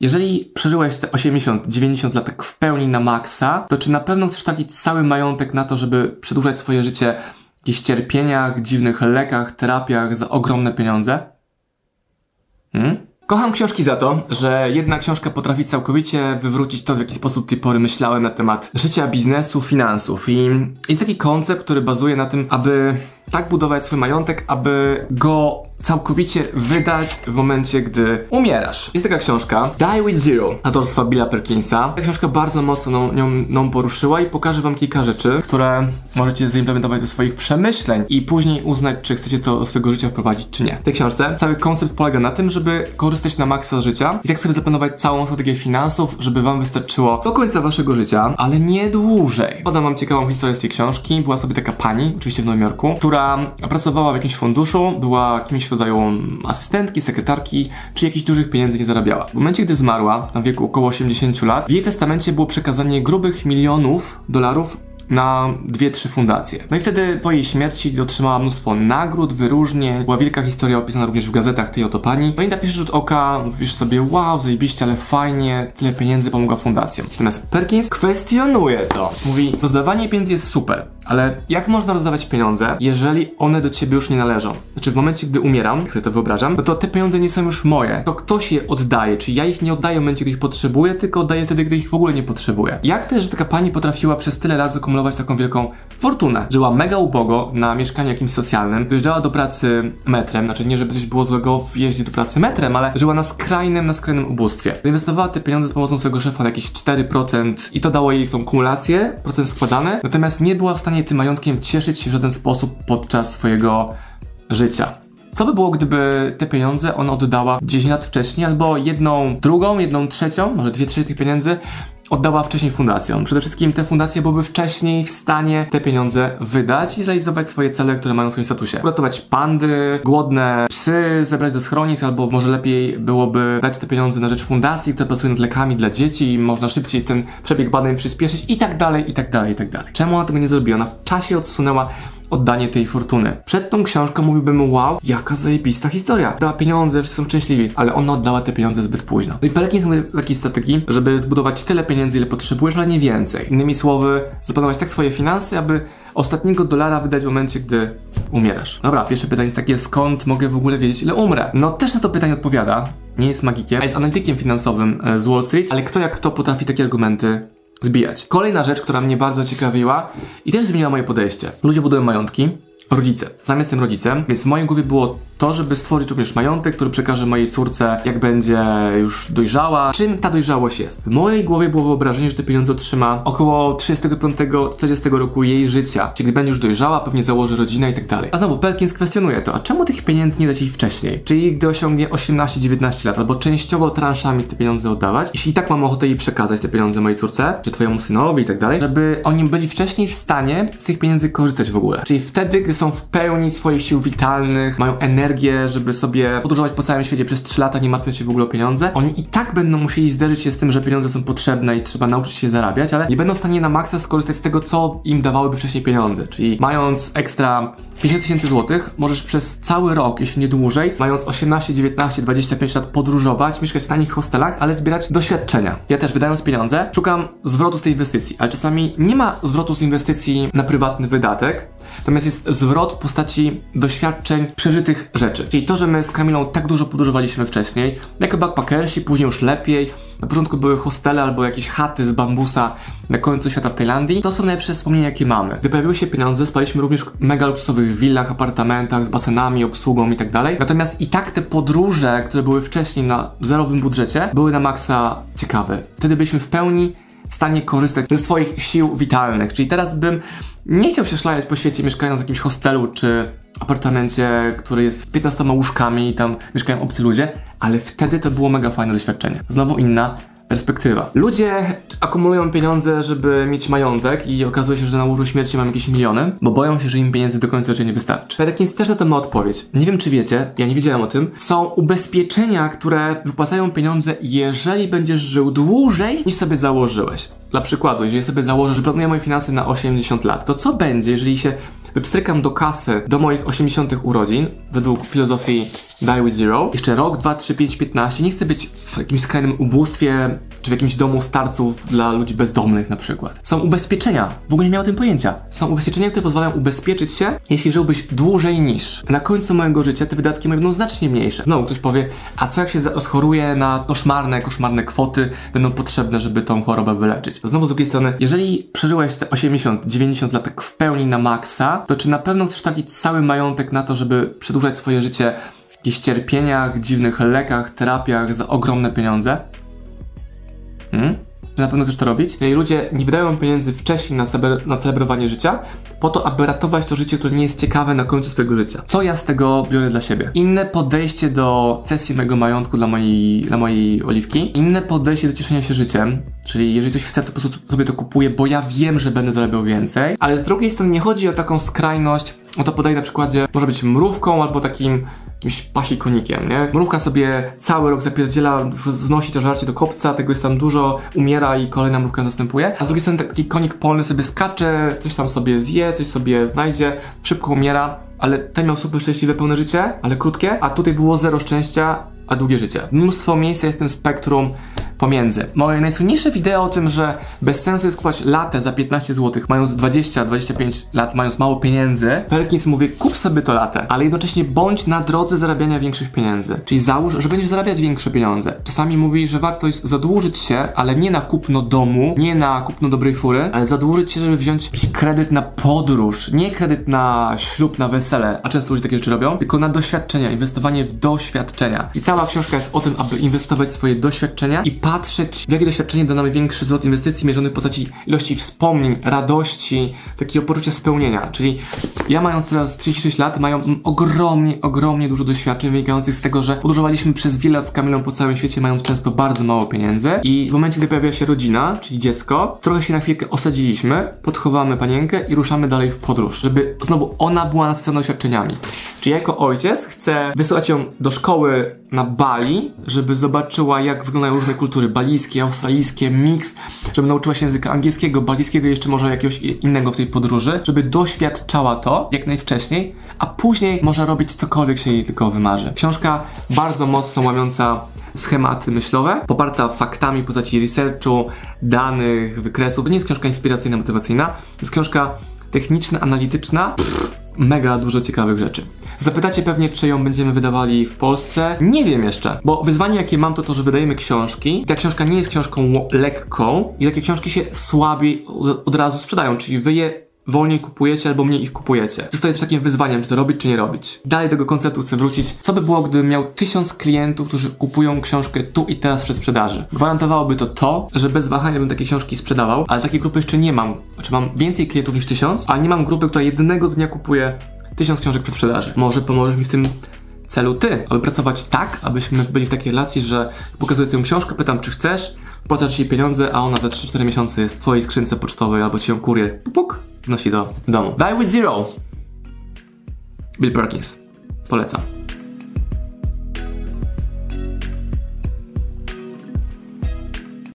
Jeżeli przeżyłeś te 80-90 lat tak w pełni na maksa, to czy na pewno chcesz tracić cały majątek na to, żeby przedłużać swoje życie w jakichś cierpieniach, dziwnych lekach, terapiach za ogromne pieniądze? Hmm? Kocham książki za to, że jedna książka potrafi całkowicie wywrócić to, w jaki sposób do tej pory myślałem na temat życia, biznesu, finansów. I jest taki koncept, który bazuje na tym, aby tak budować swój majątek, aby go całkowicie wydać w momencie, gdy umierasz. Jest taka książka Die with Zero autorstwa Billa Perkinsa. Ta książka bardzo mocno nią, nią poruszyła i pokażę wam kilka rzeczy, które możecie zaimplementować do swoich przemyśleń i później uznać, czy chcecie to do swojego życia wprowadzić, czy nie. W tej książce cały koncept polega na tym, żeby korzystać na maksa życia i tak sobie zaplanować całą strategię finansów, żeby wam wystarczyło do końca waszego życia, ale nie dłużej. Podam wam ciekawą historię z tej książki. Była sobie taka pani, oczywiście w Nowym Jorku, która pracowała w jakimś funduszu, była kimś w rodzaju asystentki, sekretarki, czy jakichś dużych pieniędzy nie zarabiała. W momencie, gdy zmarła, na wieku około 80 lat, w jej testamencie było przekazanie grubych milionów dolarów na dwie, trzy fundacje. No i wtedy po jej śmierci otrzymała mnóstwo nagród, wyróżnień, była wielka historia opisana również w gazetach tej oto pani. No i na pierwszy rzut oka mówisz sobie, wow, zajebiście, ale fajnie, tyle pieniędzy pomogła fundacjom. Natomiast Perkins kwestionuje to. Mówi, rozdawanie pieniędzy jest super, ale jak można rozdawać pieniądze, jeżeli one do ciebie już nie należą? Znaczy w momencie, gdy umieram, jak sobie to wyobrażam, no to te pieniądze nie są już moje. To ktoś je oddaje, czyli ja ich nie oddaję w momencie, gdy ich potrzebuję, tylko oddaję wtedy, gdy ich w ogóle nie potrzebuję. Jak też, że taka pani potrafiła przez tyle lat zakumulować zakumulować taką wielką fortunę. Żyła mega ubogo na mieszkaniu jakimś socjalnym, wyjeżdżała do pracy metrem, znaczy nie, żeby coś było złego w jeździe do pracy metrem, ale żyła na skrajnym, na skrajnym ubóstwie. Zainwestowała te pieniądze z pomocą swojego szefa na jakieś 4% i to dało jej tą kumulację, procent składany, natomiast nie była w stanie tym majątkiem cieszyć się w żaden sposób podczas swojego życia. Co by było, gdyby te pieniądze ona oddała 10 lat wcześniej, albo jedną drugą, jedną trzecią, może dwie trzecie tych pieniędzy oddała wcześniej fundacjom. Przede wszystkim te fundacje byłyby wcześniej w stanie te pieniądze wydać i zrealizować swoje cele, które mają w swoim statusie. Uratować pandy, głodne psy, zebrać do schronisk, albo może lepiej byłoby dać te pieniądze na rzecz fundacji, które pracują nad lekami dla dzieci i można szybciej ten przebieg badań przyspieszyć i tak dalej, i tak dalej, i tak dalej. Czemu ona tego nie zrobiła? Ona w czasie odsunęła oddanie tej fortuny. Przed tą książką mówiłbym, wow, jaka zajebista historia. Dała pieniądze, wszyscy są szczęśliwi, ale ona oddała te pieniądze zbyt późno. No i Perkins mówi takiej strategii, żeby zbudować tyle pieniędzy, ile potrzebujesz, ale nie więcej. Innymi słowy, zaplanować tak swoje finanse, aby ostatniego dolara wydać w momencie, gdy umierasz. Dobra, pierwsze pytanie jest takie, skąd mogę w ogóle wiedzieć, ile umrę? No też na to pytanie odpowiada, nie jest magikiem, a jest analitykiem finansowym e, z Wall Street, ale kto jak kto potrafi takie argumenty zbijać. Kolejna rzecz, która mnie bardzo ciekawiła i też zmieniła moje podejście. Ludzie budują majątki, rodzice. Sam jestem rodzicem, więc w mojej głowie było to, żeby stworzyć również majątek, który przekaże mojej córce, jak będzie już dojrzała. Czym ta dojrzałość jest? W mojej głowie było wyobrażenie, że te pieniądze otrzyma około 35-40 roku jej życia. Czyli gdy będzie już dojrzała, pewnie założy rodzinę i tak dalej. A znowu Perkins kwestionuje to, a czemu tych pieniędzy nie dać jej wcześniej? Czyli gdy osiągnie 18-19 lat, albo częściowo transzami te pieniądze oddawać, jeśli i tak mam ochotę jej przekazać te pieniądze mojej córce, czy twojemu synowi i tak dalej, żeby oni byli wcześniej w stanie z tych pieniędzy korzystać w ogóle. Czyli wtedy, gdy są w pełni swoich sił witalnych, mają energię, żeby sobie podróżować po całym świecie przez 3 lata, nie martwiąc się w ogóle o pieniądze, oni i tak będą musieli zderzyć się z tym, że pieniądze są potrzebne i trzeba nauczyć się zarabiać, ale nie będą w stanie na maksa skorzystać z tego, co im dawałyby wcześniej pieniądze. Czyli mając ekstra 50 tysięcy złotych, możesz przez cały rok, jeśli nie dłużej, mając 18, 19, 25 lat podróżować, mieszkać w tanich hostelach, ale zbierać doświadczenia. Ja też wydając pieniądze, szukam zwrotu z tej inwestycji, ale czasami nie ma zwrotu z inwestycji na prywatny wydatek, natomiast jest zwrot w postaci doświadczeń, przeżytych rzeczy. Czyli to, że my z Kamilą tak dużo podróżowaliśmy wcześniej, jako backpackersi, później już lepiej, na początku były hostele albo jakieś chaty z bambusa na końcu świata w Tajlandii. To są najlepsze wspomnienia, jakie mamy. Gdy pojawiły się pieniądze, spaliśmy również w mega luksusowych willach, apartamentach z basenami, obsługą i tak. Natomiast i tak te podróże, które były wcześniej na zerowym budżecie, były na maksa ciekawe. Wtedy byliśmy w pełni w stanie korzystać ze swoich sił witalnych. Czyli teraz bym nie chciał się szlajać po świecie mieszkając w jakimś hostelu czy apartamencie, który jest z 15 łóżkami i tam mieszkają obcy ludzie, ale wtedy to było mega fajne doświadczenie. Znowu inna perspektywa. Ludzie akumulują pieniądze, żeby mieć majątek i okazuje się, że na łożu śmierci mam jakieś miliony, bo boją się, że im pieniędzy do końca życia nie wystarczy. Perkins też na to ma odpowiedź. Nie wiem, czy wiecie, ja nie wiedziałem o tym. Są ubezpieczenia, które wypłacają pieniądze, jeżeli będziesz żył dłużej niż sobie założyłeś. Dla przykładu, jeżeli sobie założę, że planuję moje finanse na 80 lat, to co będzie, jeżeli się wypstrykam do kasy do moich 80 urodzin, według filozofii Die with Zero, jeszcze rok, 2, 3, 5, 15, nie chcę być w jakimś skrajnym ubóstwie, czy w jakimś domu starców dla ludzi bezdomnych na przykład. Są ubezpieczenia, w ogóle nie miałem o tym pojęcia. Są ubezpieczenia, które pozwalają ubezpieczyć się, jeśli żyłbyś dłużej niż. Na końcu mojego życia te wydatki będą znacznie mniejsze. Znowu ktoś powie, a co jak się rozchoruje na koszmarne, koszmarne kwoty będą potrzebne, żeby tą chorobę wyleczyć. Znowu z drugiej strony, jeżeli przeżyłeś te 80, 90 lat w pełni na maksa, to czy na pewno chcesz tracić cały majątek na to, żeby przedłużać swoje życie w jakichś cierpieniach, dziwnych lekach, terapiach za ogromne pieniądze? Hmm? Czy na pewno chcesz to robić? Jeżeli ludzie nie wydają pieniędzy wcześniej na, na celebrowanie życia, po to, aby ratować to życie, które nie jest ciekawe na końcu swojego życia. Co ja z tego biorę dla siebie? Inne podejście do cesji mojego majątku dla mojej, dla mojej oliwki, inne podejście do cieszenia się życiem, czyli jeżeli coś chcę, to po prostu sobie to kupuję, bo ja wiem, że będę zarabiał więcej, ale z drugiej strony nie chodzi o taką skrajność, o to podaję na przykładzie, może być mrówką albo takim jakimś pasikonikiem, nie? Mrówka sobie cały rok zapierdziela, znosi to żarcie do kopca, tego jest tam dużo, umiera i kolejna mrówka zastępuje, a z drugiej strony taki konik polny sobie skacze, coś tam sobie zje, coś sobie znajdzie, szybko umiera, ale ten miał super szczęśliwe, pełne życie, ale krótkie, a tutaj było zero szczęścia, a długie życie. Mnóstwo miejsca jest w tym spektrum pomiędzy. Moje najsłynniejsze wideo o tym, że bez sensu jest kupować latę za 15 zł, mając 20-25 lat, mając mało pieniędzy, Perkins mówi, kup sobie to latę, ale jednocześnie bądź na drodze zarabiania większych pieniędzy. Czyli załóż, że będziesz zarabiać większe pieniądze. Czasami mówi, że warto jest zadłużyć się, ale nie na kupno domu, nie na kupno dobrej fury, ale zadłużyć się, żeby wziąć jakiś kredyt na podróż, nie kredyt na ślub, na wesele, a często ludzie takie rzeczy robią, tylko na doświadczenia, inwestowanie w doświadczenia. I cała książka jest o tym, aby inwestować swoje doświadczenia i patrzeć, w jakie doświadczenie da nam większy zwrot inwestycji mierzony w postaci ilości wspomnień, radości, takiego poczucia spełnienia. Czyli ja mając teraz 36 lat, mają ogromnie, ogromnie dużo doświadczeń wynikających z tego, że podróżowaliśmy przez wiele lat z Kamilą po całym świecie, mając często bardzo mało pieniędzy i w momencie, gdy pojawia się rodzina, czyli dziecko, trochę się na chwilkę osadziliśmy, podchowamy panienkę i ruszamy dalej w podróż, żeby znowu ona była nasycona doświadczeniami. Czyli jako ojciec chcę wysyłać ją do szkoły na Bali, żeby zobaczyła, jak wyglądają różne kultury balijskie, australijskie, mix, żeby nauczyła się języka angielskiego, balijskiego jeszcze może jakiegoś innego w tej podróży, żeby doświadczała to jak najwcześniej, a później może robić cokolwiek się jej tylko wymarzy. Książka bardzo mocno łamiąca schematy myślowe, poparta faktami w postaci researchu, danych, wykresów. Nie jest książka inspiracyjna, motywacyjna, jest książka techniczna, analityczna. Pff, mega dużo ciekawych rzeczy. Zapytacie pewnie, czy ją będziemy wydawali w Polsce. Nie wiem jeszcze, bo wyzwanie jakie mam to to, że wydajemy książki. Ta książka nie jest książką lekką i takie książki się słabiej od razu sprzedają, czyli wy je wolniej kupujecie albo mniej ich kupujecie. Zostaje też takim wyzwaniem, czy to robić, czy nie robić. Dalej tego konceptu chcę wrócić. Co by było, gdybym miał tysiąc klientów, którzy kupują książkę tu i teraz przez sprzedaży? Gwarantowałoby to to, że bez wahania bym takie książki sprzedawał, ale takiej grupy jeszcze nie mam. Znaczy mam więcej klientów niż tysiąc, a nie mam grupy, która jednego dnia kupuje tysiąc książek przez sprzedaży. Może pomożesz mi w tym celu ty, aby pracować tak, abyśmy byli w takiej relacji, że pokazuję tę książkę, pytam, czy chcesz, płacasz jej pieniądze, a ona za 3-4 miesiące jest w twojej skrzynce pocztowej albo ci ją kurier puk, wnosi do domu. Die with Zero. Bill Perkins. Polecam.